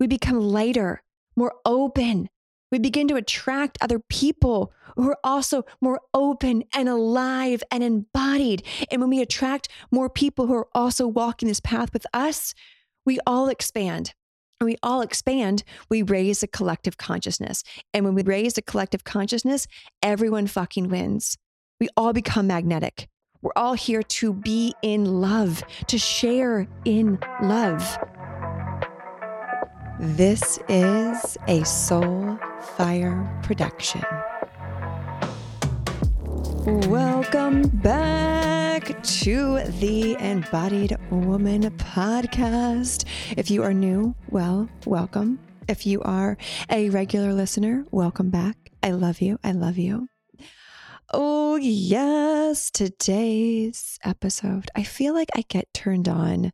We become lighter, more open. We begin to attract other people who are also more open and alive and embodied. And when we attract more people who are also walking this path with us, we all expand. And we all expand, we raise a collective consciousness. And when we raise a collective consciousness, everyone fucking wins. We all become magnetic. We're all here to be in love, to share in love. This is a Soul Fire production. Welcome back to the Embodied Woman podcast. If you are new, well, welcome. If you are a regular listener, welcome back. I love you. I love you. Oh, yes. Today's episode. I feel like I get turned on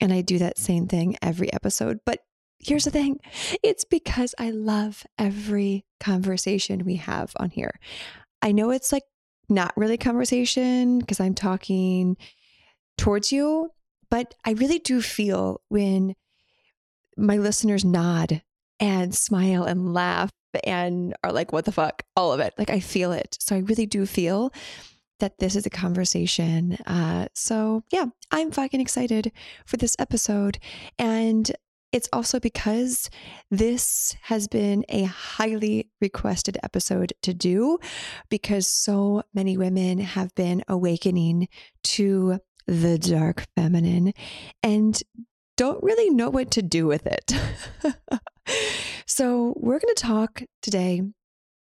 and I do that same thing every episode. But here's the thing it's because I love every conversation we have on here. I know it's like not really conversation because I'm talking towards you, but I really do feel when my listeners nod and smile and laugh and are like, what the fuck? All of it. Like I feel it. So I really do feel that this is a conversation. Uh, so yeah, I'm fucking excited for this episode. And it's also because this has been a highly requested episode to do because so many women have been awakening to the dark feminine and don't really know what to do with it. so, we're going to talk today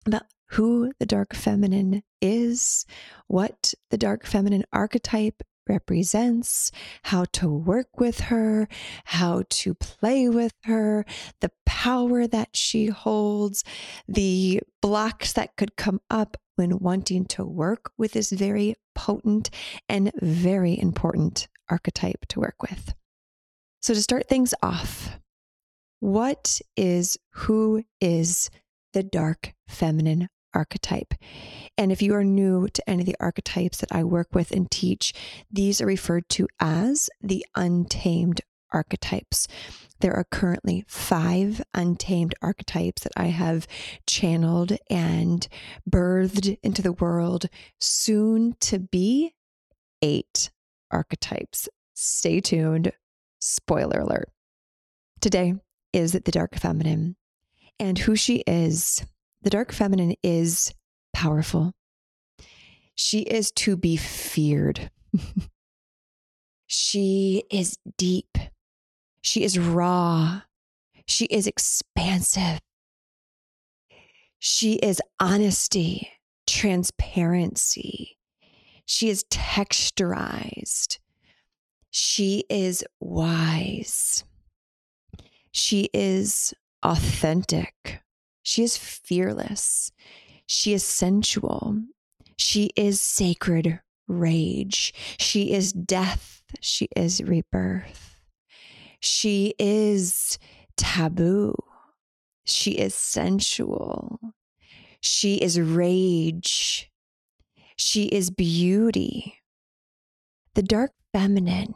about who the dark feminine is, what the dark feminine archetype represents, how to work with her, how to play with her, the power that she holds, the blocks that could come up when wanting to work with this very potent and very important archetype to work with. So, to start things off, what is who is the dark feminine archetype. And if you are new to any of the archetypes that I work with and teach, these are referred to as the untamed archetypes. There are currently five untamed archetypes that I have channeled and birthed into the world, soon to be eight archetypes. Stay tuned. Spoiler alert. Today is the dark feminine, and who she is the dark feminine is powerful. She is to be feared. she is deep. She is raw. She is expansive. She is honesty, transparency. She is texturized. She is wise. She is authentic. She is fearless. She is sensual. She is sacred rage. She is death. She is rebirth. She is taboo. She is sensual. She is rage. She is beauty. The dark feminine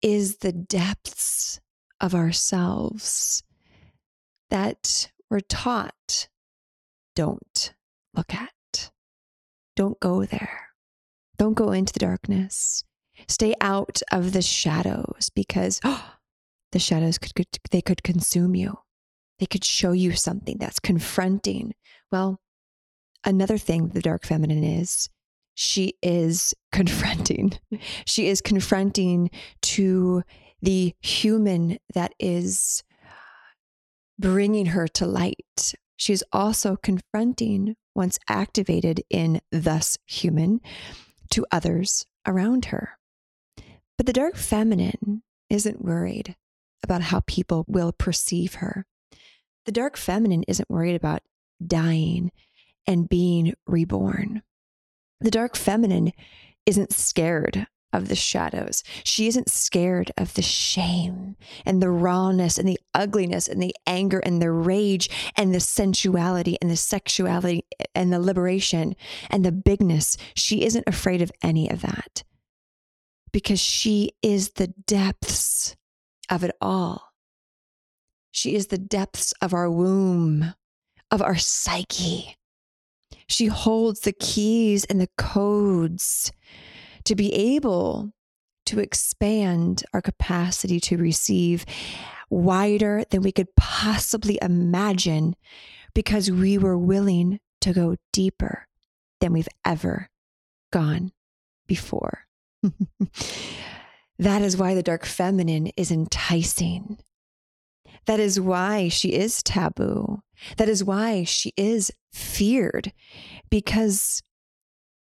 is the depths of ourselves that we're taught don't look at. Don't go there. Don't go into the darkness. Stay out of the shadows because oh, the shadows could, could they could consume you. They could show you something that's confronting. Well, another thing the dark feminine is she is confronting. She is confronting to the human that is bringing her to light. She's also confronting, once activated in thus human, to others around her. But the dark feminine isn't worried about how people will perceive her. The dark feminine isn't worried about dying and being reborn. The dark feminine isn't scared of the shadows. She isn't scared of the shame and the rawness and the ugliness and the anger and the rage and the sensuality and the sexuality and the liberation and the bigness. She isn't afraid of any of that because she is the depths of it all. She is the depths of our womb, of our psyche. She holds the keys and the codes to be able to expand our capacity to receive wider than we could possibly imagine because we were willing to go deeper than we've ever gone before. that is why the dark feminine is enticing. That is why she is taboo. That is why she is feared. Because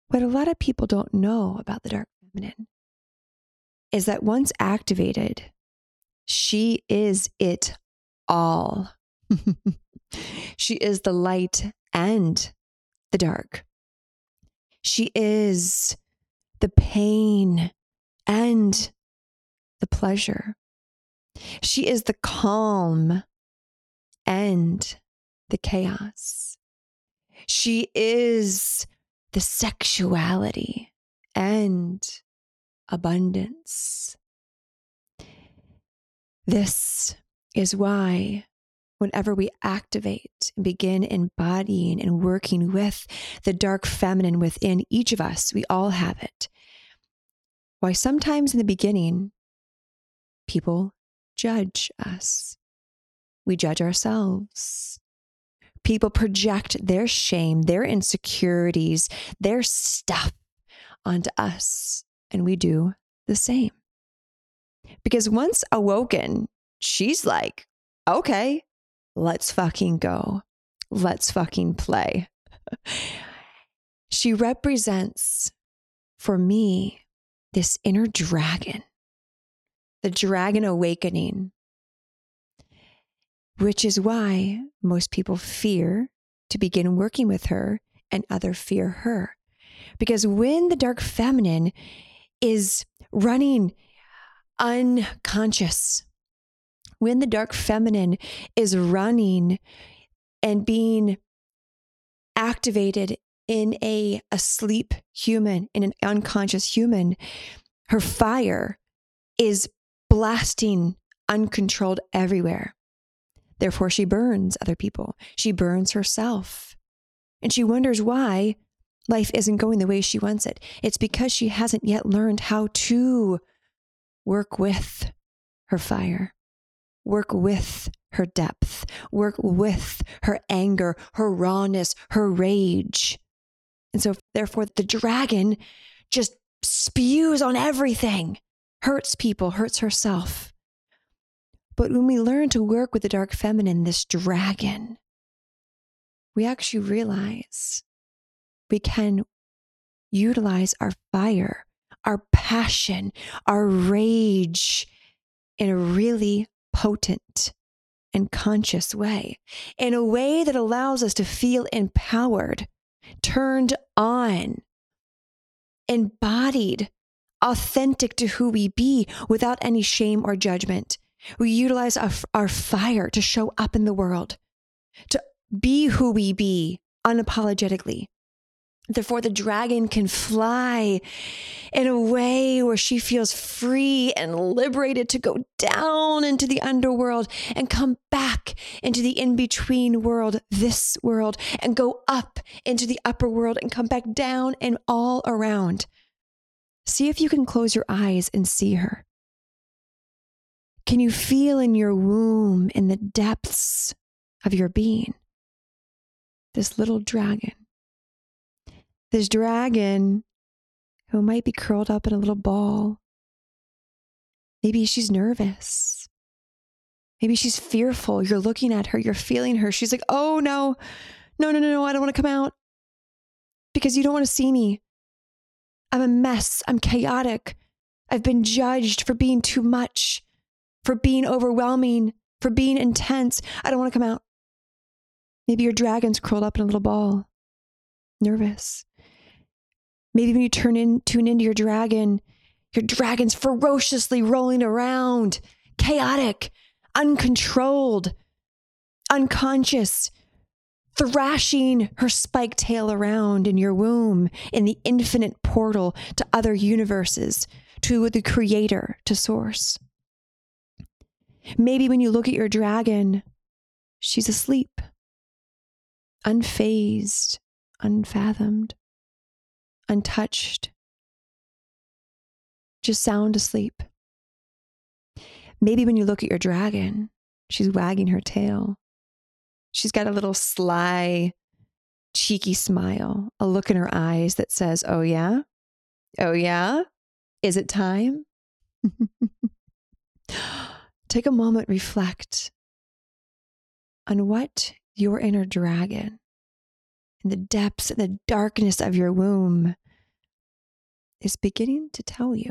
what a lot of people don't know about the dark feminine is that once activated, she is it all. she is the light and the dark. She is the pain and the pleasure. She is the calm and the chaos. She is the sexuality and abundance. This is why, whenever we activate and begin embodying and working with the dark feminine within each of us, we all have it. Why sometimes in the beginning, people judge us. We judge ourselves. People project their shame, their insecurities, their stuff onto us, and we do the same. Because once awoken, she's like, okay, let's fucking go. Let's fucking play. she represents for me this inner dragon the dragon awakening, which is why most people fear to begin working with her and other fear her. Because when the dark feminine is running unconscious, when the dark feminine is running and being activated in a asleep human, in an unconscious human, her fire is blasting uncontrolled everywhere. Therefore, she burns other people. She burns herself. And she wonders why life isn't going the way she wants it. It's because she hasn't yet learned how to work with her fire, work with her depth, work with her anger, her rawness, her rage. And so, therefore, the dragon just spews on everything hurts people, hurts herself. But when we learn to work with the dark feminine, this dragon, we actually realize we can utilize our fire, our passion, our rage in a really potent and conscious way, in a way that allows us to feel empowered, turned on, embodied authentic to who we be without any shame or judgment. We utilize our, our fire to show up in the world, to be who we be unapologetically. Therefore, the dragon can fly in a way where she feels free and liberated to go down into the underworld and come back into the in between world, this world, and go up into the upper world and come back down and all around. See if you can close your eyes and see her. Can you feel in your womb, in the depths of your being, this little dragon? This dragon who might be curled up in a little ball. Maybe she's nervous. Maybe she's fearful. You're looking at her, you're feeling her. She's like, oh no, no, no, no, no, I don't want to come out because you don't want to see me. I'm a mess. I'm chaotic. I've been judged for being too much, for being overwhelming, for being intense. I don't want to come out. Maybe your dragon's curled up in a little ball, nervous. Maybe when you turn in, tune into your dragon, your dragon's ferociously rolling around, chaotic, uncontrolled, unconscious, thrashing her spiked tail around in your womb in the infinite portal to other universes, to the creator, to source. Maybe when you look at your dragon, she's asleep, unfazed, unfathomed, untouched, just sound asleep. Maybe when you look at your dragon, she's wagging her tail. She's got a little sly, cheeky smile, a look in her eyes that says, Oh, yeah? Oh, yeah? Is it time? Take a moment, reflect on what your inner dragon in the depths and the darkness of your womb is beginning to tell you.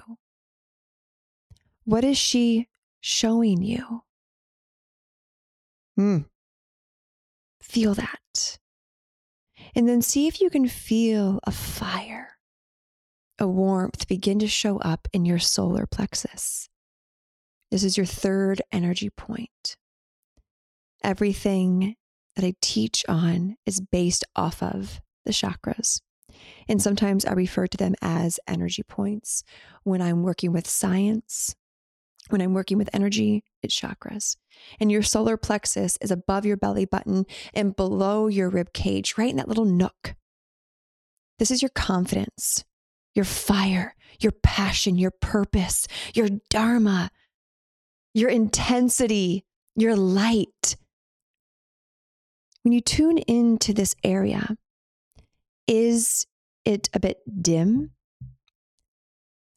What is she showing you? Hmm. Feel that. And then see if you can feel a fire, a warmth begin to show up in your solar plexus. This is your third energy point. Everything that I teach on is based off of the chakras. And sometimes I refer to them as energy points. When I'm working with science, when I'm working with energy, it's chakras. And your solar plexus is above your belly button and below your rib cage, right in that little nook. This is your confidence, your fire, your passion, your purpose, your dharma, your intensity, your light. When you tune into this area, is it a bit dim?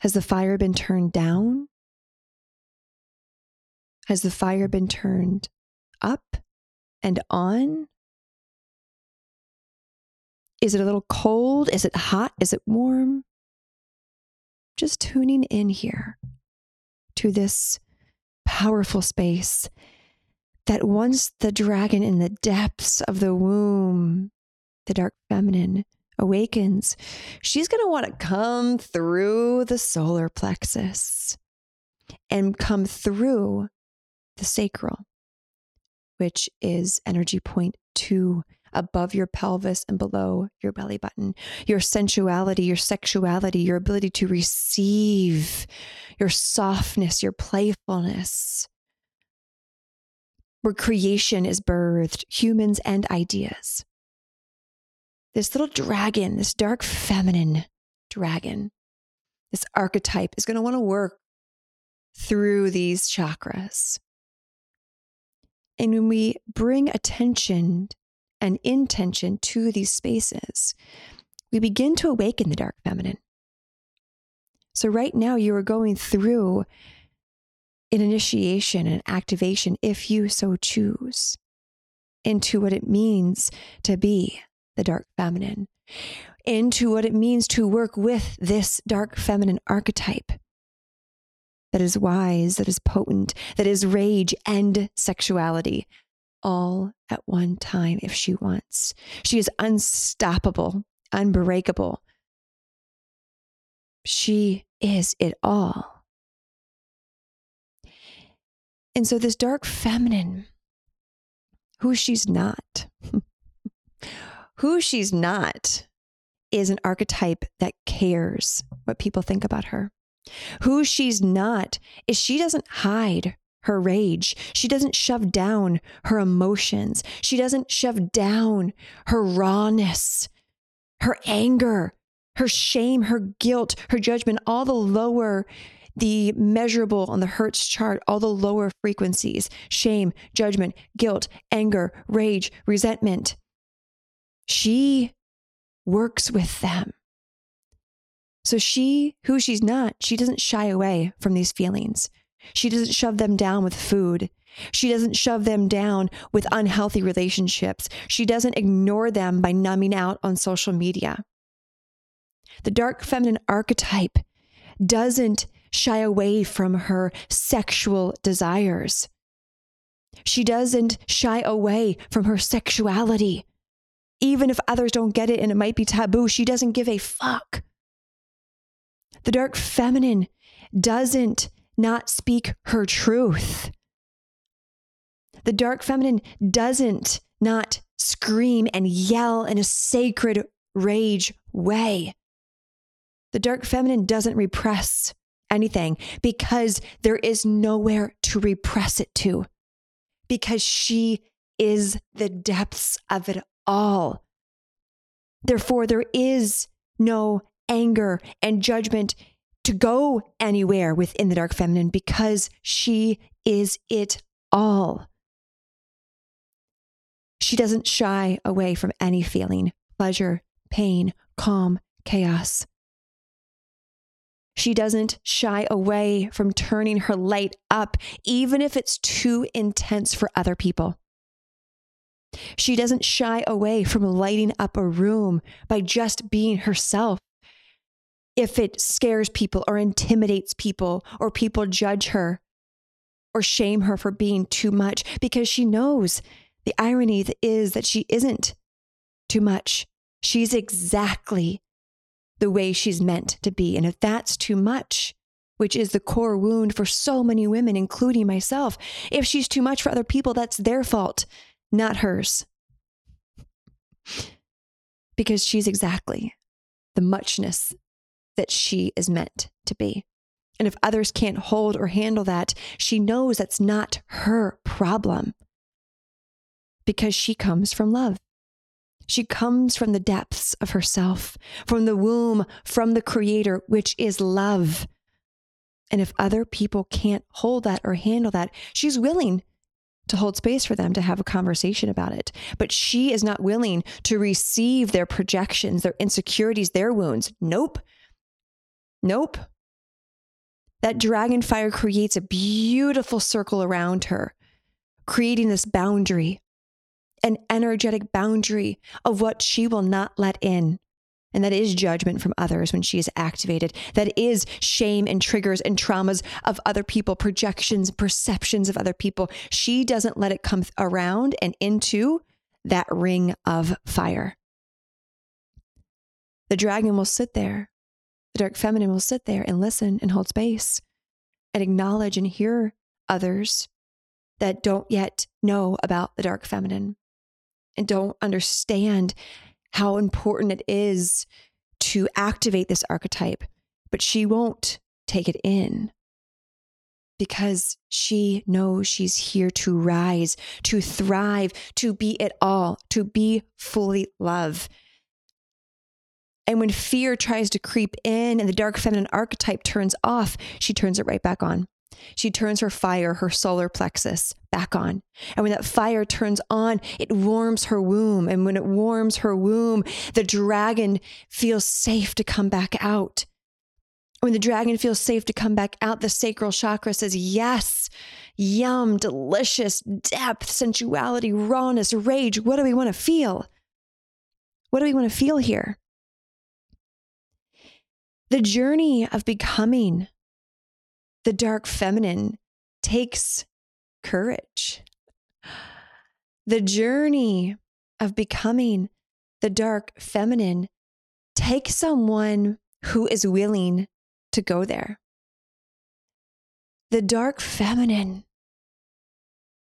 Has the fire been turned down? Has the fire been turned up and on? Is it a little cold? Is it hot? Is it warm? Just tuning in here to this powerful space that once the dragon in the depths of the womb, the dark feminine, awakens, she's going to want to come through the solar plexus and come through the sacral, which is energy point two above your pelvis and below your belly button. Your sensuality, your sexuality, your ability to receive, your softness, your playfulness. Where creation is birthed, humans and ideas this little dragon, this dark feminine dragon, this archetype is going to want to work through these chakras. And when we bring attention and intention to these spaces, we begin to awaken the dark feminine. So, right now, you are going through an initiation, an activation, if you so choose, into what it means to be the dark feminine, into what it means to work with this dark feminine archetype that is wise, that is potent, that is rage and sexuality, all at one time if she wants. She is unstoppable, unbreakable. She is it all. And so, this dark feminine, who she's not, Who she's not is an archetype that cares what people think about her. Who she's not is she doesn't hide her rage. She doesn't shove down her emotions. She doesn't shove down her rawness, her anger, her shame, her guilt, her judgment, all the lower, the measurable on the Hertz chart, all the lower frequencies shame, judgment, guilt, anger, rage, resentment. She works with them. So she, who she's not, she doesn't shy away from these feelings. She doesn't shove them down with food. She doesn't shove them down with unhealthy relationships. She doesn't ignore them by numbing out on social media. The dark feminine archetype doesn't shy away from her sexual desires. She doesn't shy away from her sexuality even if others don't get it and it might be taboo, she doesn't give a fuck. The dark feminine doesn't not speak her truth. The dark feminine doesn't not scream and yell in a sacred rage way. The dark feminine doesn't repress anything because there is nowhere to repress it to, because she is the depths of it all. Therefore, there is no anger and judgment to go anywhere within the dark feminine because she is it all. She doesn't shy away from any feeling pleasure, pain, calm, chaos. She doesn't shy away from turning her light up, even if it's too intense for other people. She doesn't shy away from lighting up a room by just being herself. If it scares people or intimidates people, or people judge her or shame her for being too much, because she knows the irony is that she isn't too much. She's exactly the way she's meant to be. And if that's too much, which is the core wound for so many women, including myself, if she's too much for other people, that's their fault, not hers. Because she's exactly the muchness that she is meant to be. And if others can't hold or handle that, she knows that's not her problem because she comes from love. She comes from the depths of herself, from the womb, from the creator, which is love. And if other people can't hold that or handle that, she's willing to hold space for them to have a conversation about it. But she is not willing to receive their projections, their insecurities, their wounds. Nope. Nope. That dragon fire creates a beautiful circle around her, creating this boundary an energetic boundary of what she will not let in. And that is judgment from others when she is activated. That is shame and triggers and traumas of other people, projections, perceptions of other people. She doesn't let it come around and into that ring of fire. The dragon will sit there. The dark feminine will sit there and listen and hold space and acknowledge and hear others that don't yet know about the dark feminine and don't understand how important it is to activate this archetype, but she won't take it in because she knows she's here to rise, to thrive, to be it all, to be fully love. And when fear tries to creep in and the dark feminine archetype turns off, she turns it right back on. She turns her fire, her solar plexus, back on. And when that fire turns on, it warms her womb. And when it warms her womb, the dragon feels safe to come back out. When the dragon feels safe to come back out, the sacral chakra says, Yes, yum, delicious, depth, sensuality, rawness, rage. What do we want to feel? What do we want to feel here? The journey of becoming the dark feminine takes courage. The journey of becoming the dark feminine takes someone who is willing to go there. The dark feminine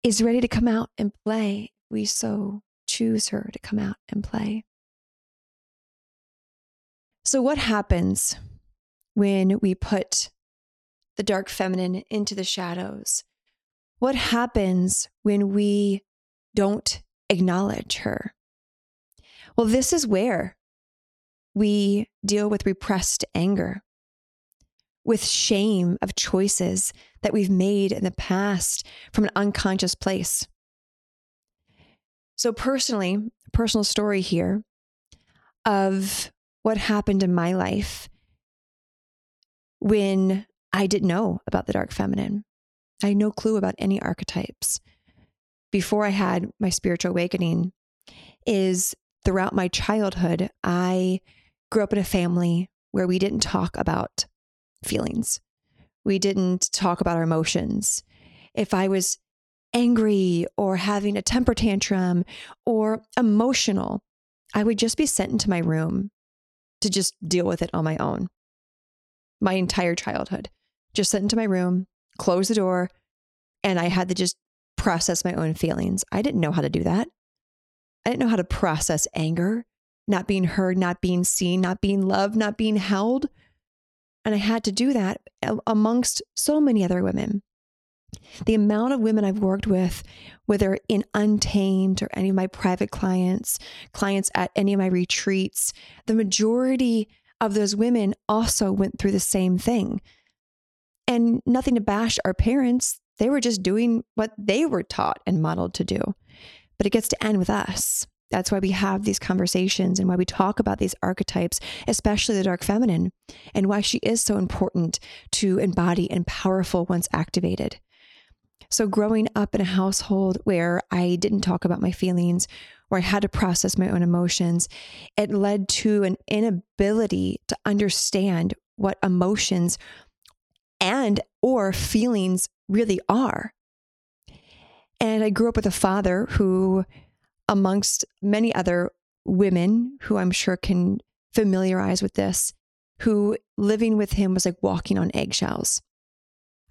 is ready to come out and play. We so choose her to come out and play. So, what happens when we put the dark feminine into the shadows? What happens when we don't acknowledge her? Well, this is where we deal with repressed anger, with shame of choices that we've made in the past from an unconscious place. So, personally, personal story here of what happened in my life when I didn't know about the dark feminine. I had no clue about any archetypes. Before I had my spiritual awakening, is throughout my childhood, I grew up in a family where we didn't talk about feelings. We didn't talk about our emotions. If I was angry or having a temper tantrum or emotional, I would just be sent into my room to just deal with it on my own. My entire childhood just sit into my room, close the door, and I had to just process my own feelings. I didn't know how to do that. I didn't know how to process anger, not being heard, not being seen, not being loved, not being held. And I had to do that amongst so many other women. The amount of women I've worked with, whether in Untamed or any of my private clients, clients at any of my retreats, the majority of those women also went through the same thing. And nothing to bash our parents, they were just doing what they were taught and modeled to do. But it gets to end with us. That's why we have these conversations and why we talk about these archetypes, especially the dark feminine, and why she is so important to embody and powerful once activated. So, growing up in a household where I didn't talk about my feelings, where I had to process my own emotions, it led to an inability to understand what emotions and or feelings really are. And I grew up with a father who amongst many other women who I'm sure can familiarize with this, who living with him was like walking on eggshells.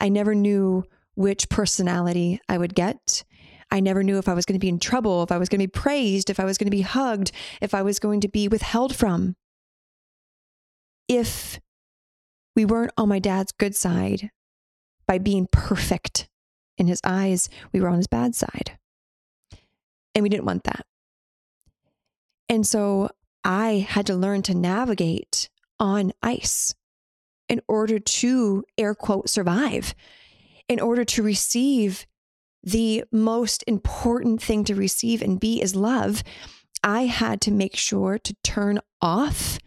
I never knew which personality I would get. I never knew if I was going to be in trouble, if I was going to be praised, if I was going to be hugged, if I was going to be withheld from. If we weren't on my dad's good side by being perfect in his eyes, we were on his bad side. And we didn't want that. And so I had to learn to navigate on ice in order to air quote survive, in order to receive the most important thing to receive and be is love. I had to make sure to turn off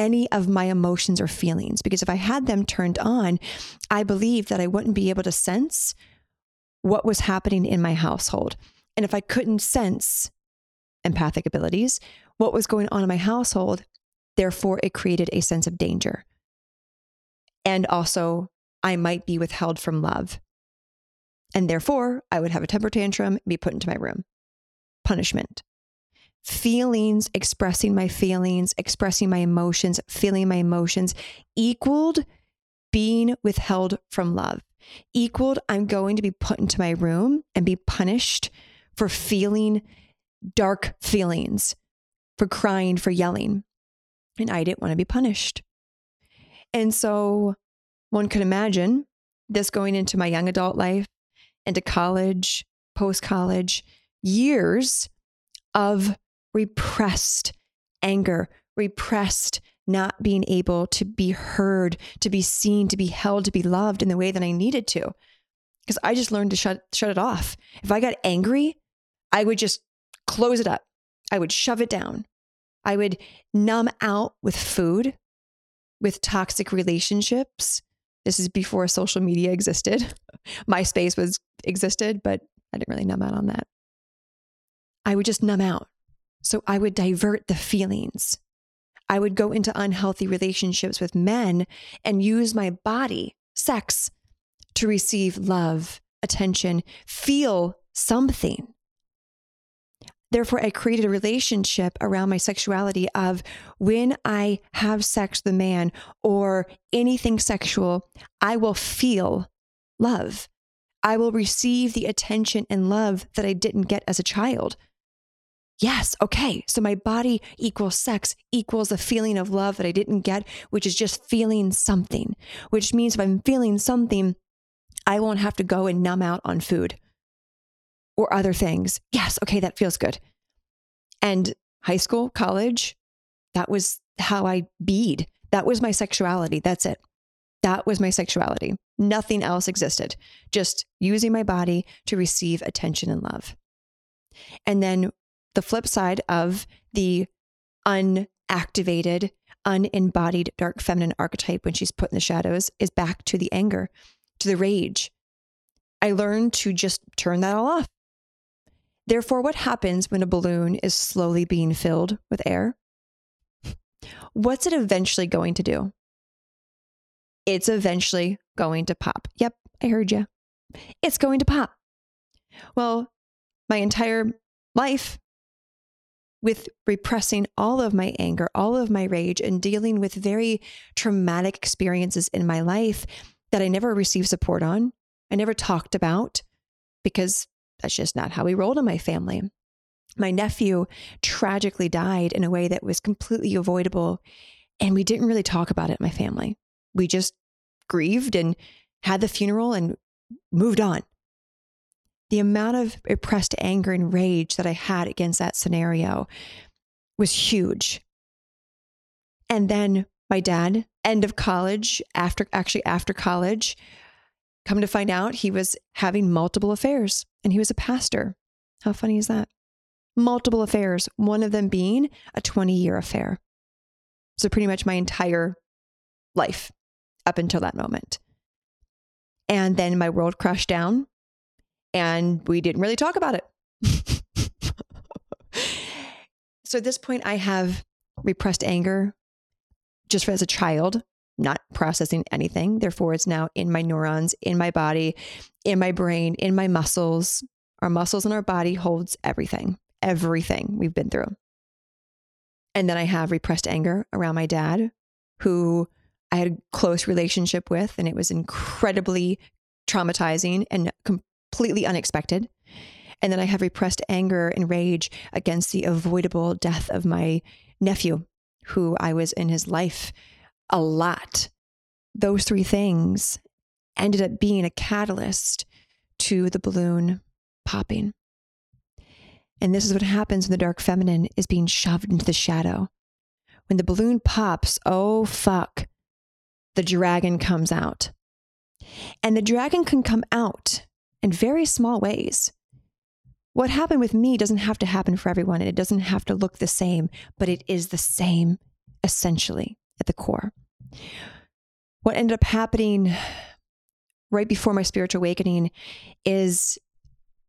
any of my emotions or feelings because if I had them turned on, I believed that I wouldn't be able to sense what was happening in my household. And if I couldn't sense empathic abilities, what was going on in my household, therefore it created a sense of danger. And also, I might be withheld from love. And therefore, I would have a temper tantrum be put into my room. Punishment. Feelings, expressing my feelings, expressing my emotions, feeling my emotions equaled being withheld from love. Equaled, I'm going to be put into my room and be punished for feeling dark feelings, for crying, for yelling. And I didn't want to be punished. And so one could imagine this going into my young adult life, into college, post college, years of repressed anger, repressed not being able to be heard, to be seen, to be held, to be loved in the way that I needed to. Because I just learned to shut shut it off. If I got angry, I would just close it up. I would shove it down. I would numb out with food, with toxic relationships. This is before social media existed. MySpace was existed, but I didn't really numb out on that. I would just numb out. So I would divert the feelings. I would go into unhealthy relationships with men and use my body, sex, to receive love, attention, feel something. Therefore, I created a relationship around my sexuality of when I have sex with a man or anything sexual, I will feel love. I will receive the attention and love that I didn't get as a child. Yes, okay. So my body equals sex equals a feeling of love that I didn't get, which is just feeling something, which means if I'm feeling something, I won't have to go and numb out on food or other things. Yes, okay, that feels good. And high school, college, that was how I bead. That was my sexuality. That's it. That was my sexuality. Nothing else existed. Just using my body to receive attention and love. And then the flip side of the unactivated, unembodied dark feminine archetype when she's put in the shadows is back to the anger, to the rage. I learned to just turn that all off. Therefore, what happens when a balloon is slowly being filled with air? What's it eventually going to do? It's eventually going to pop. Yep, I heard you. It's going to pop. Well, my entire life with repressing all of my anger, all of my rage, and dealing with very traumatic experiences in my life that I never received support on, I never talked about because that's just not how we rolled in my family. My nephew tragically died in a way that was completely avoidable, and we didn't really talk about it in my family. we just grieved and had the funeral and moved on. The amount of repressed anger and rage that I had against that scenario was huge. And then my dad, end of college, after actually after college, come to find out he was having multiple affairs and he was a pastor. How funny is that? Multiple affairs, one of them being a 20 year affair. So, pretty much my entire life up until that moment. And then my world crashed down and we didn't really talk about it. so, at this point, I have repressed anger just as a child, not processing anything. Therefore, it's now in my neurons, in my body, in my brain, in my muscles. Our muscles and our body holds everything, everything we've been through. And then I have repressed anger around my dad, who I had a close relationship with, and it was incredibly traumatizing and completely unexpected. And then I have repressed anger and rage against the avoidable death of my nephew, who I was in his life a lot. Those three things ended up being a catalyst to the balloon popping. And this is what happens when the dark feminine is being shoved into the shadow. When the balloon pops, oh fuck, the dragon comes out. And the dragon can come out in very small ways. What happened with me doesn't have to happen for everyone, and it doesn't have to look the same, but it is the same essentially at the core. What ended up happening right before my spiritual awakening is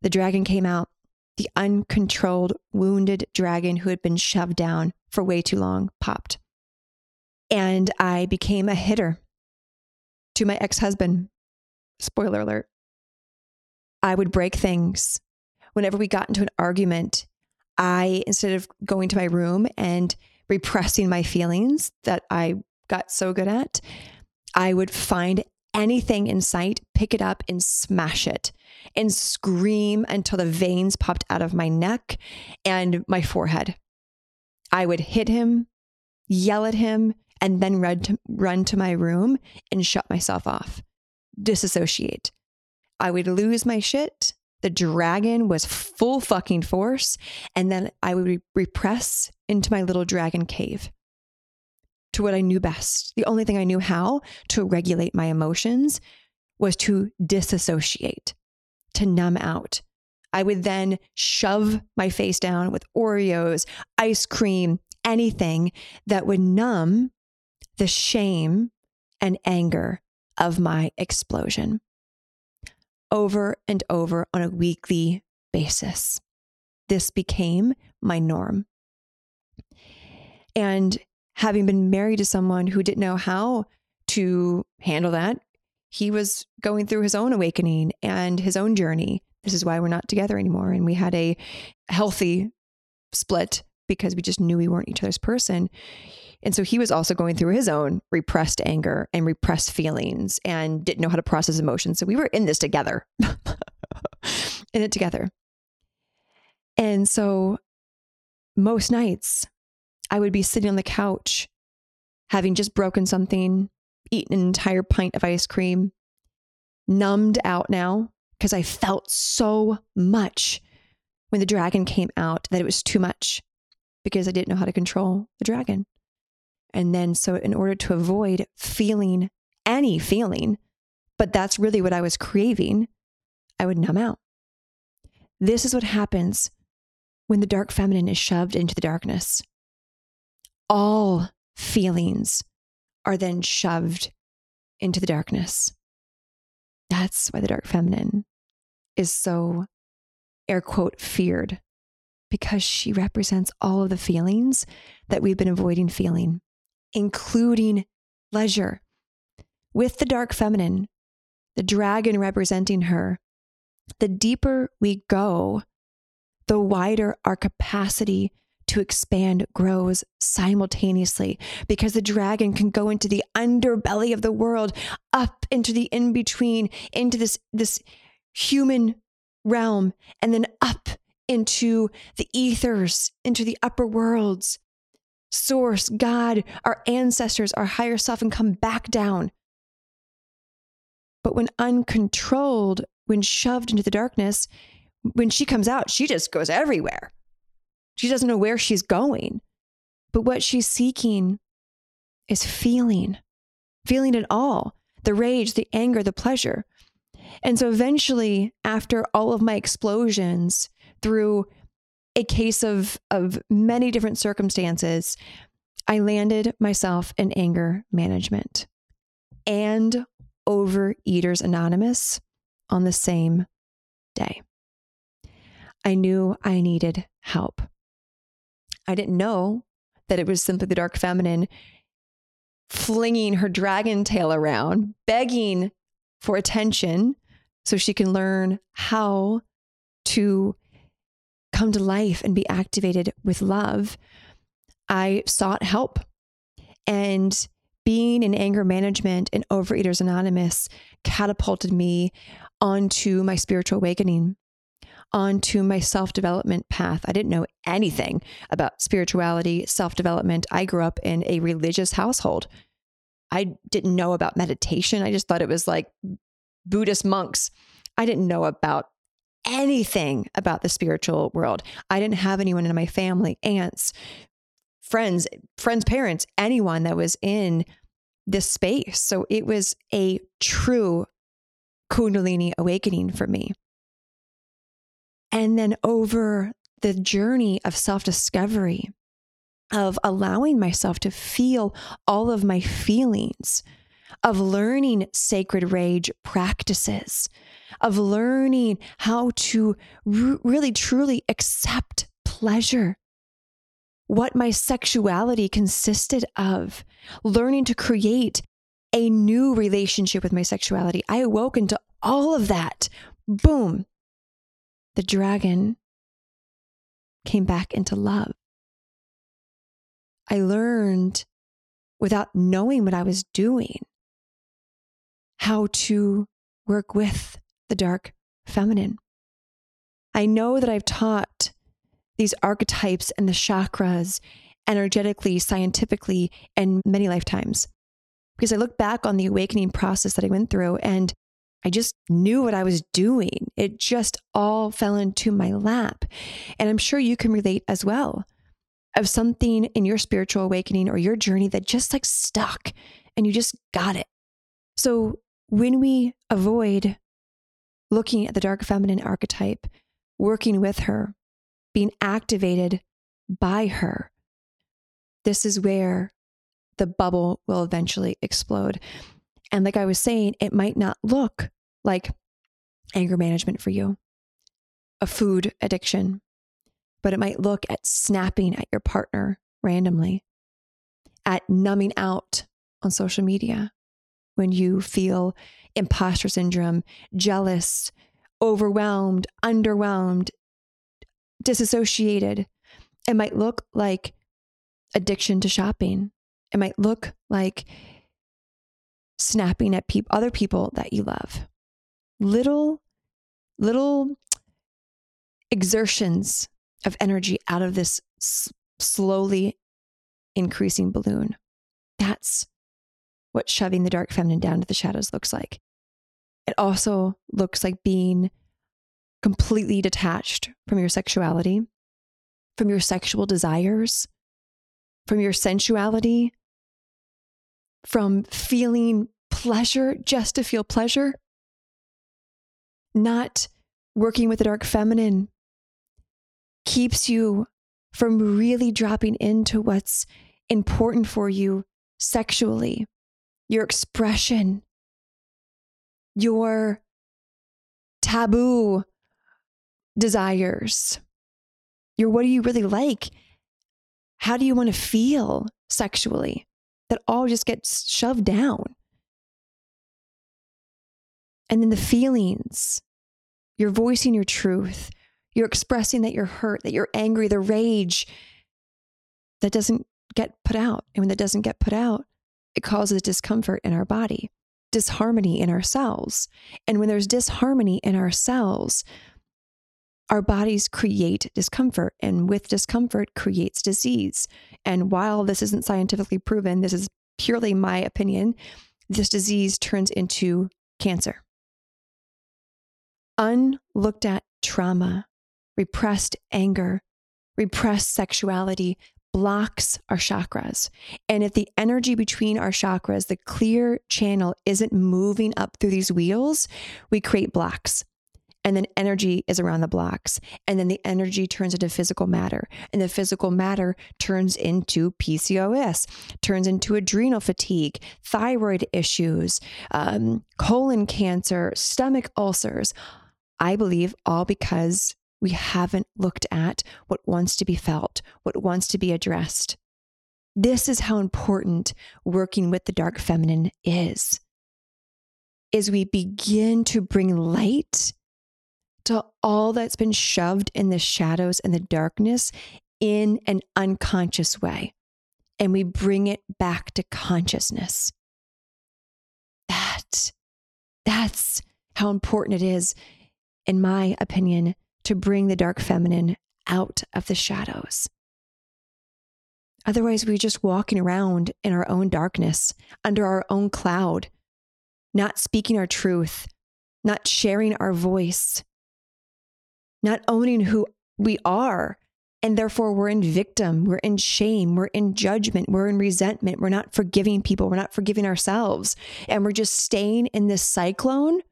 the dragon came out the uncontrolled, wounded dragon who had been shoved down for way too long popped. And I became a hitter to my ex husband. Spoiler alert. I would break things. Whenever we got into an argument, I, instead of going to my room and repressing my feelings that I got so good at, I would find anything in sight, pick it up and smash it and scream until the veins popped out of my neck and my forehead. I would hit him, yell at him, and then run to, run to my room and shut myself off, disassociate. I would lose my shit. The dragon was full fucking force. And then I would re- repress into my little dragon cave to what I knew best. The only thing I knew how to regulate my emotions was to disassociate, to numb out. I would then shove my face down with Oreos, ice cream, anything that would numb the shame and anger of my explosion over and over on a weekly basis. This became my norm. And having been married to someone who didn't know how to handle that, he was going through his own awakening and his own journey. This is why we're not together anymore. And we had a healthy split because we just knew we weren't each other's person. And so he was also going through his own repressed anger and repressed feelings and didn't know how to process emotions. So we were in this together, in it together. And so most nights I would be sitting on the couch, having just broken something, eaten an entire pint of ice cream, numbed out now because I felt so much when the dragon came out that it was too much because I didn't know how to control the dragon. And then, so in order to avoid feeling any feeling, but that's really what I was craving, I would numb out. This is what happens when the dark feminine is shoved into the darkness all feelings are then shoved into the darkness. That's why the dark feminine is so, air quote, feared, because she represents all of the feelings that we've been avoiding feeling, including pleasure. With the dark feminine, the dragon representing her, the deeper we go, the wider our capacity to expand grows simultaneously because the dragon can go into the underbelly of the world, up into the in between, into this, this human realm, and then up into the ethers, into the upper worlds. Source, God, our ancestors, our higher self, and come back down. But when uncontrolled, when shoved into the darkness, when she comes out, she just goes everywhere. She doesn't know where she's going. But what she's seeking is feeling, feeling it all the rage, the anger, the pleasure. And so eventually, after all of my explosions through a case of, of many different circumstances, I landed myself in anger management and Overeaters Anonymous on the same day. I knew I needed help. I didn't know that it was simply the dark feminine flinging her dragon tail around, begging for attention so she can learn how to come to life and be activated with love. I sought help. And being in anger management and Overeaters Anonymous catapulted me onto my spiritual awakening onto my self development path. I didn't know anything about spirituality, self development. I grew up in a religious household. I didn't know about meditation. I just thought it was like Buddhist monks. I didn't know about anything about the spiritual world. I didn't have anyone in my family, aunts, friends, friends' parents, anyone that was in this space. So it was a true Kundalini awakening for me. And then over the journey of self discovery, of allowing myself to feel all of my feelings, of learning sacred rage practices, of learning how to r- really truly accept pleasure, what my sexuality consisted of, learning to create a new relationship with my sexuality. I awoke into all of that. Boom the dragon came back into love. I learned without knowing what I was doing how to work with the dark feminine. I know that I've taught these archetypes and the chakras energetically, scientifically, in many lifetimes because I look back on the awakening process that I went through and I just knew what I was doing. It just all fell into my lap. And I'm sure you can relate as well of something in your spiritual awakening or your journey that just like stuck and you just got it. So when we avoid looking at the dark feminine archetype, working with her, being activated by her, this is where the bubble will eventually explode. And like I was saying, it might not look like anger management for you, a food addiction, but it might look at snapping at your partner randomly, at numbing out on social media when you feel imposter syndrome, jealous, overwhelmed, underwhelmed, disassociated. It might look like addiction to shopping. It might look like snapping at pe- other people that you love. Little, little exertions of energy out of this s- slowly increasing balloon. That's what shoving the dark feminine down to the shadows looks like. It also looks like being completely detached from your sexuality, from your sexual desires, from your sensuality, from feeling pleasure just to feel pleasure, not working with the dark feminine keeps you from really dropping into what's important for you sexually, your expression, your taboo desires, your what do you really like? How do you want to feel sexually? That all just gets shoved down. And then the feelings, you're voicing your truth, you're expressing that you're hurt, that you're angry, the rage that doesn't get put out. And when that doesn't get put out, it causes discomfort in our body, disharmony in our cells. And when there's disharmony in our cells, our bodies create discomfort, and with discomfort creates disease. And while this isn't scientifically proven, this is purely my opinion, this disease turns into cancer. Unlooked at trauma, repressed anger, repressed sexuality blocks our chakras. And if the energy between our chakras, the clear channel, isn't moving up through these wheels, we create blocks. And then energy is around the blocks. And then the energy turns into physical matter. And the physical matter turns into pcos turns into adrenal fatigue thyroid issues um, colon cancer stomach ulcers. I believe all because we haven't looked at what wants to be felt what wants to be addressed this is how important working with the dark feminine is is we begin to bring light to all that's been shoved in the shadows and the darkness in an unconscious way. And we bring it back to consciousness. That, that's how important it is, in my opinion, to bring the dark feminine out of the shadows. Otherwise, we're just walking around in our own darkness, under our own cloud, not speaking our truth, not sharing our voice, not owning who we are. And therefore, we're in victim, we're in shame, we're in judgment, we're in resentment, we're not forgiving people, we're not forgiving ourselves. And we're just staying in this cyclone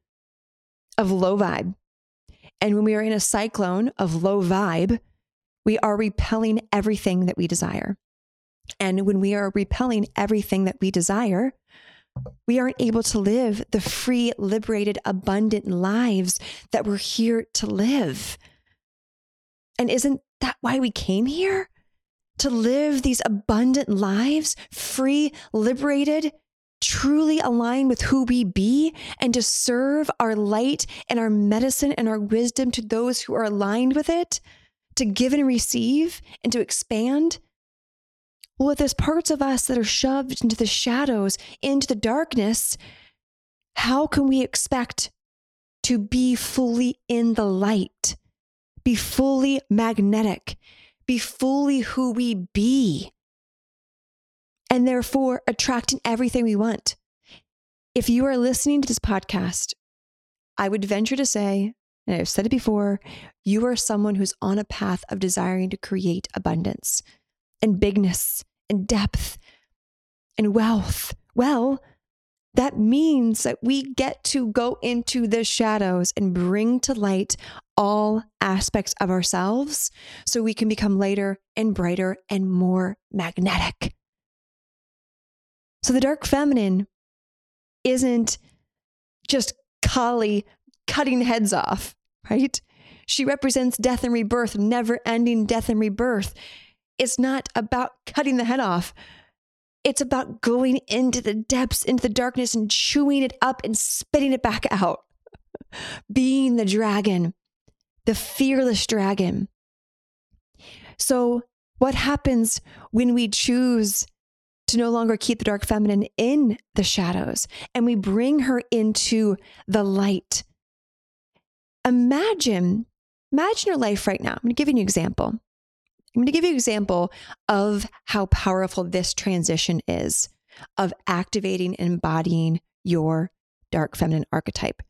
of low vibe. And when we are in a cyclone of low vibe, we are repelling everything that we desire. And when we are repelling everything that we desire, we aren't able to live the free, liberated, abundant lives that we're here to live. And isn't that why we came here? To live these abundant lives, free, liberated, truly align with who we be, and to serve our light and our medicine and our wisdom to those who are aligned with it, to give and receive and to expand. Well, if there's parts of us that are shoved into the shadows, into the darkness, how can we expect to be fully in the light, be fully magnetic, be fully who we be, and therefore attracting everything we want? If you are listening to this podcast, I would venture to say, and I've said it before, you are someone who's on a path of desiring to create abundance and bigness and depth and wealth. Well, that means that we get to go into the shadows and bring to light all aspects of ourselves so we can become lighter and brighter and more magnetic. So the dark feminine isn't just Kali cutting heads off, right? She represents death and rebirth, never ending death and rebirth. It's not about cutting the head off. It's about going into the depths, into the darkness, and chewing it up and spitting it back out. Being the dragon, the fearless dragon. So, what happens when we choose to no longer keep the dark feminine in the shadows and we bring her into the light? Imagine, imagine your life right now. I'm going to give you an example. I'm going to give you an example of how powerful this transition is of activating and embodying your dark feminine archetype.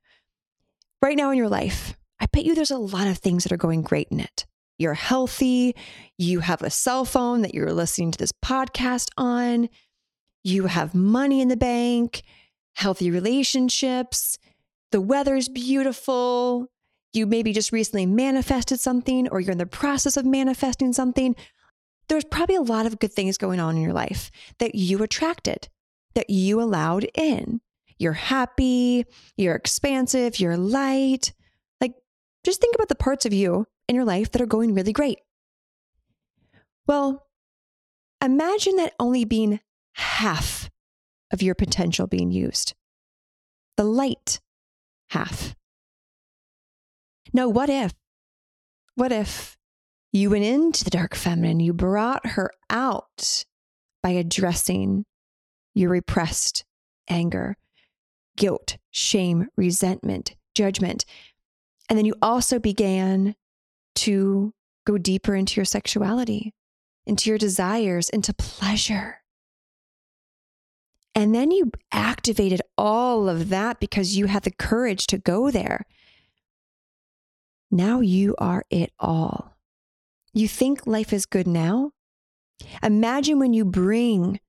Right now in your life, I bet you there's a lot of things that are going great in it. You're healthy, you have a cell phone that you're listening to this podcast on, you have money in the bank, healthy relationships, the weather's beautiful, you maybe just recently manifested something or you're in the process of manifesting something, there's probably a lot of good things going on in your life that you attracted, that you allowed in. You're happy, you're expansive, you're light. Like, just think about the parts of you in your life that are going really great. Well, imagine that only being half of your potential being used, the light half. Now, what if, what if you went into the dark feminine, you brought her out by addressing your repressed anger, guilt, shame, resentment, judgment. And then you also began to go deeper into your sexuality, into your desires, into pleasure. And then you activated all of that because you had the courage to go there. Now you are it all. You think life is good now? Imagine when you bring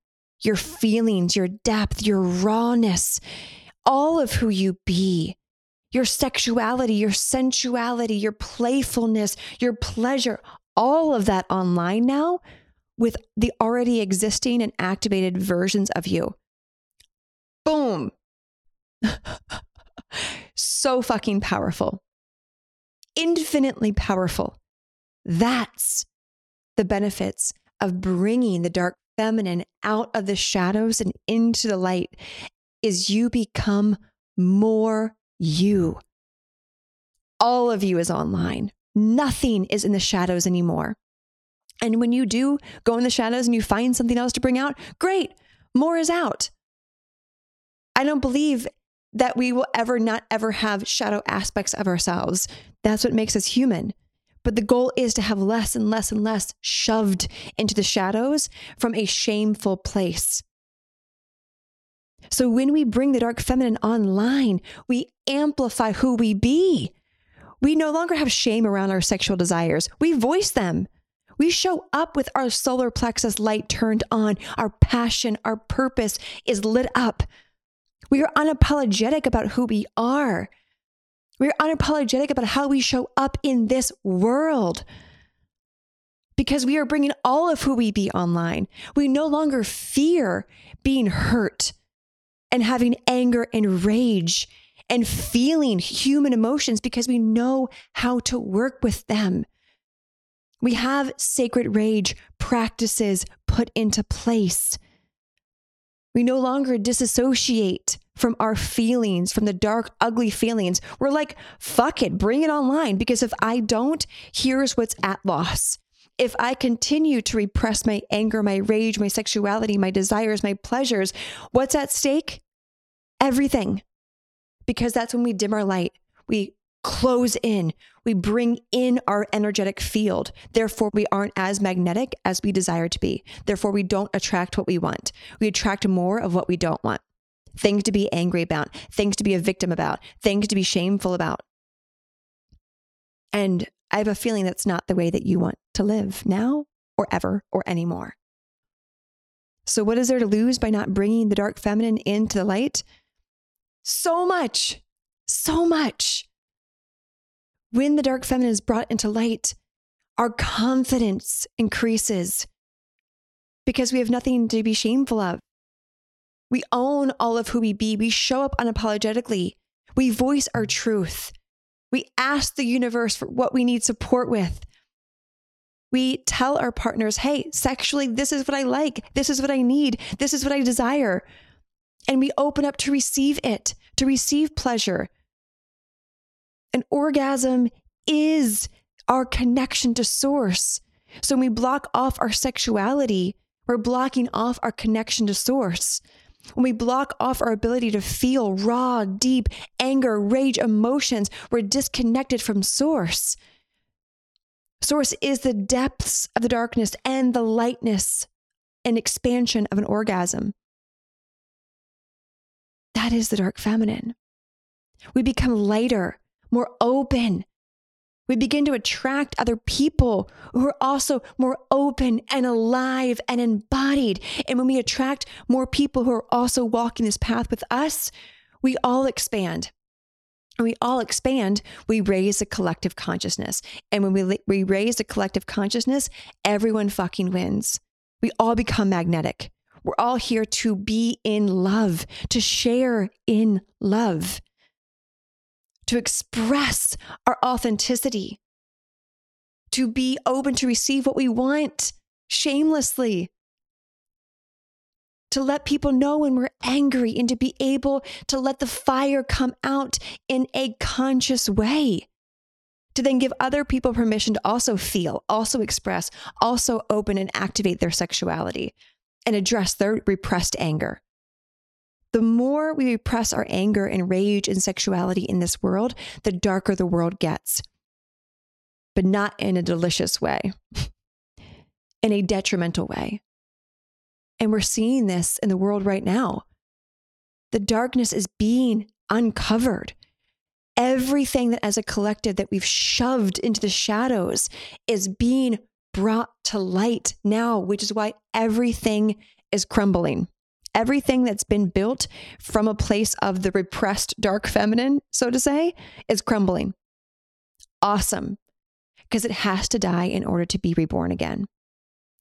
your feelings, your depth, your rawness, all of who you be, your sexuality, your sensuality, your playfulness, your pleasure, all of that online now with the already existing and activated versions of you. Boom. so fucking powerful. Infinitely powerful. That's the benefits of bringing the dark feminine out of the shadows and into the light is you become more you. All of you is online. Nothing is in the shadows anymore. And when you do go in the shadows and you find something else to bring out, great, more is out. I don't believe that we will ever not ever have shadow aspects of ourselves. That's what makes us human. But the goal is to have less and less and less shoved into the shadows from a shameful place. So when we bring the dark feminine online, we amplify who we be. We no longer have shame around our sexual desires. We voice them. We show up with our solar plexus light turned on. Our passion, our purpose is lit up. We are unapologetic about who we are. We're unapologetic about how we show up in this world because we are bringing all of who we be online. We no longer fear being hurt and having anger and rage and feeling human emotions because we know how to work with them. We have sacred rage practices put into place. We no longer disassociate from our feelings, from the dark, ugly feelings. We're like, fuck it, bring it online. Because if I don't, here's what's at loss. If I continue to repress my anger, my rage, my sexuality, my desires, my pleasures, what's at stake? Everything. Because that's when we dim our light. We close in. We bring in our energetic field. Therefore, we aren't as magnetic as we desire to be. Therefore, we don't attract what we want. We attract more of what we don't want things to be angry about, things to be a victim about, things to be shameful about. And I have a feeling that's not the way that you want to live now or ever or anymore. So, what is there to lose by not bringing the dark feminine into the light? So much, so much. When the dark feminine is brought into light, our confidence increases because we have nothing to be shameful of. We own all of who we be. We show up unapologetically. We voice our truth. We ask the universe for what we need support with. We tell our partners, hey, sexually, this is what I like. This is what I need. This is what I desire. And we open up to receive it, to receive pleasure. An orgasm is our connection to source. So when we block off our sexuality, we're blocking off our connection to source. When we block off our ability to feel raw, deep anger, rage, emotions, we're disconnected from source. Source is the depths of the darkness and the lightness and expansion of an orgasm. That is the dark feminine. We become lighter, more open, we begin to attract other people who are also more open and alive and embodied. And when we attract more people who are also walking this path with us, we all expand. And we all expand, we raise a collective consciousness. And when we, we raise a collective consciousness, everyone fucking wins. We all become magnetic. We're all here to be in love, to share in love to express our authenticity, to be open to receive what we want shamelessly, to let people know when we're angry and to be able to let the fire come out in a conscious way. To then give other people permission to also feel, also express, also open and activate their sexuality and address their repressed anger the more we repress our anger and rage and sexuality in this world, the darker the world gets. but not in a delicious way, in a detrimental way. And we're seeing this in the world right now. The darkness is being uncovered. Everything that, as a collective, that we've shoved into the shadows is being brought to light now, which is why everything is crumbling. Everything that's been built from a place of the repressed dark feminine, so to say, is crumbling. Awesome. Because it has to die in order to be reborn again.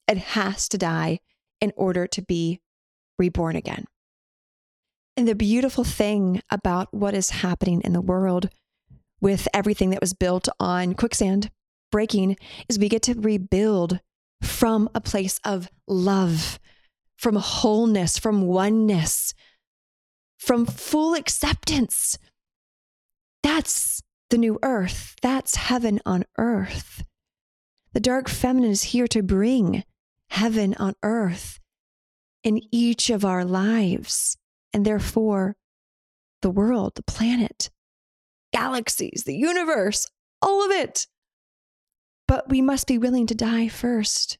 It has to die in order to be reborn again. And the beautiful thing about what is happening in the world with everything that was built on quicksand breaking is we get to rebuild from a place of love, from wholeness, from oneness, from full acceptance. That's the new earth. That's heaven on earth. The dark feminine is here to bring heaven on earth in each of our lives, and therefore the world, the planet, galaxies, the universe, all of it. But we must be willing to die first,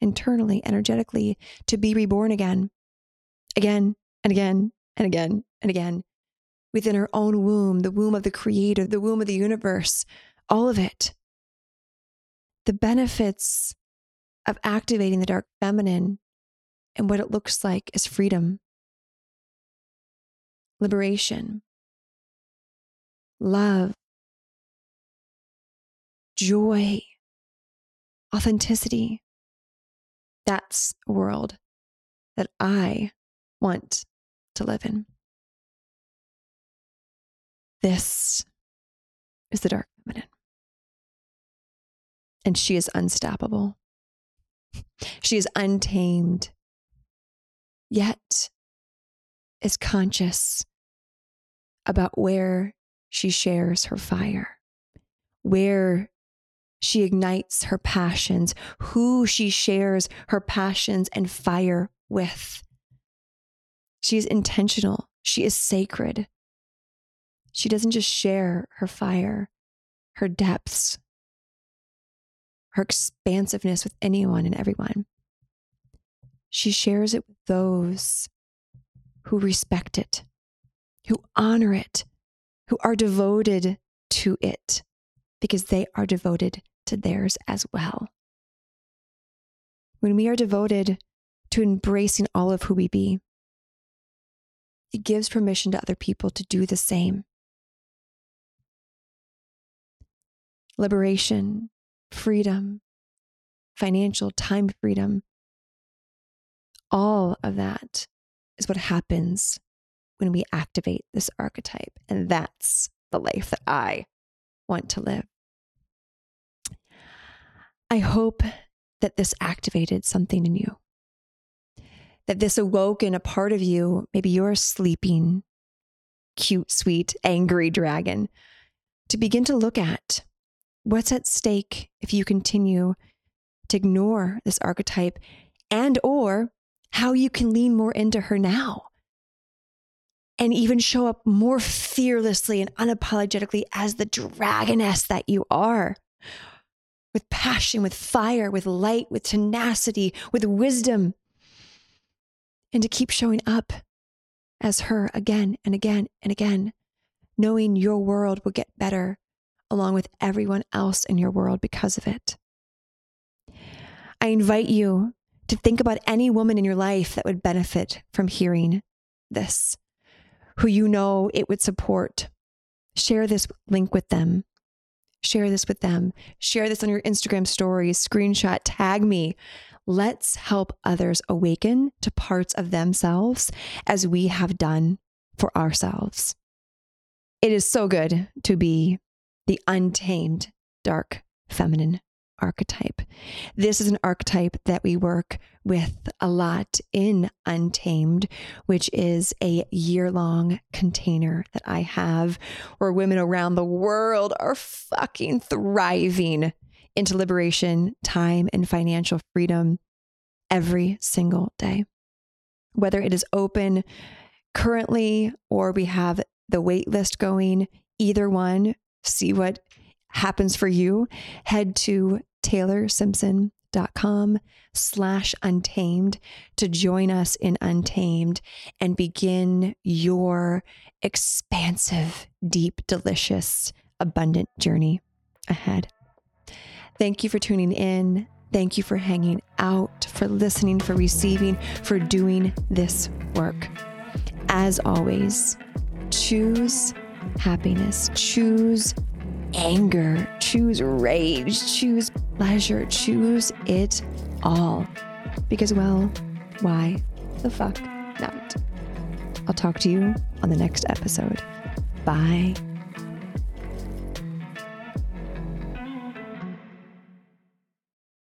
internally, energetically, to be reborn again, again and again and again and again, within our own womb, the womb of the Creator, the womb of the universe, all of it. The benefits of activating the dark feminine and what it looks like is freedom, liberation, love, joy, authenticity. That's a world that I want to live in. This is the dark feminine. And she is unstoppable. She is untamed, yet is conscious about where she shares her fire, where she ignites her passions, who she shares her passions and fire with. She is intentional. She is sacred. She doesn't just share her fire, her depths, her expansiveness with anyone and everyone. She shares it with those who respect it, who honor it, who are devoted to it because they are devoted to theirs as well. When we are devoted to embracing all of who we be, it gives permission to other people to do the same. Liberation, freedom, financial time freedom, all of that is what happens when we activate this archetype. And that's the life that I want to live. I hope that this activated something in you, that this awoke in a part of you. Maybe you're sleeping, cute, sweet, angry dragon to begin to look at what's at stake if you continue to ignore this archetype and or how you can lean more into her now and even show up more fearlessly and unapologetically as the dragoness that you are with passion, with fire, with light, with tenacity, with wisdom, and to keep showing up as her again and again and again, knowing your world will get better along with everyone else in your world because of it. I invite you to think about any woman in your life that would benefit from hearing this, who you know it would support. Share this link with them share this with them. Share this on your Instagram stories, screenshot, tag me. Let's help others awaken to parts of themselves as we have done for ourselves. It is so good to be the untamed, dark feminine archetype. This is an archetype that we work with a lot in Untamed, which is a year long container that I have where women around the world are fucking thriving into liberation, time, and financial freedom every single day. Whether it is open currently or we have the wait list going, either one, see what happens for you, head to taylorsimpson.com slash untamed to join us in Untamed and begin your expansive, deep, delicious, abundant journey ahead. Thank you for tuning in. Thank you for hanging out, for listening, for receiving, for doing this work. As always, choose happiness, choose anger, choose rage, choose pleasure, choose it all. Because, well, why the fuck not? I'll talk to you on the next episode. Bye.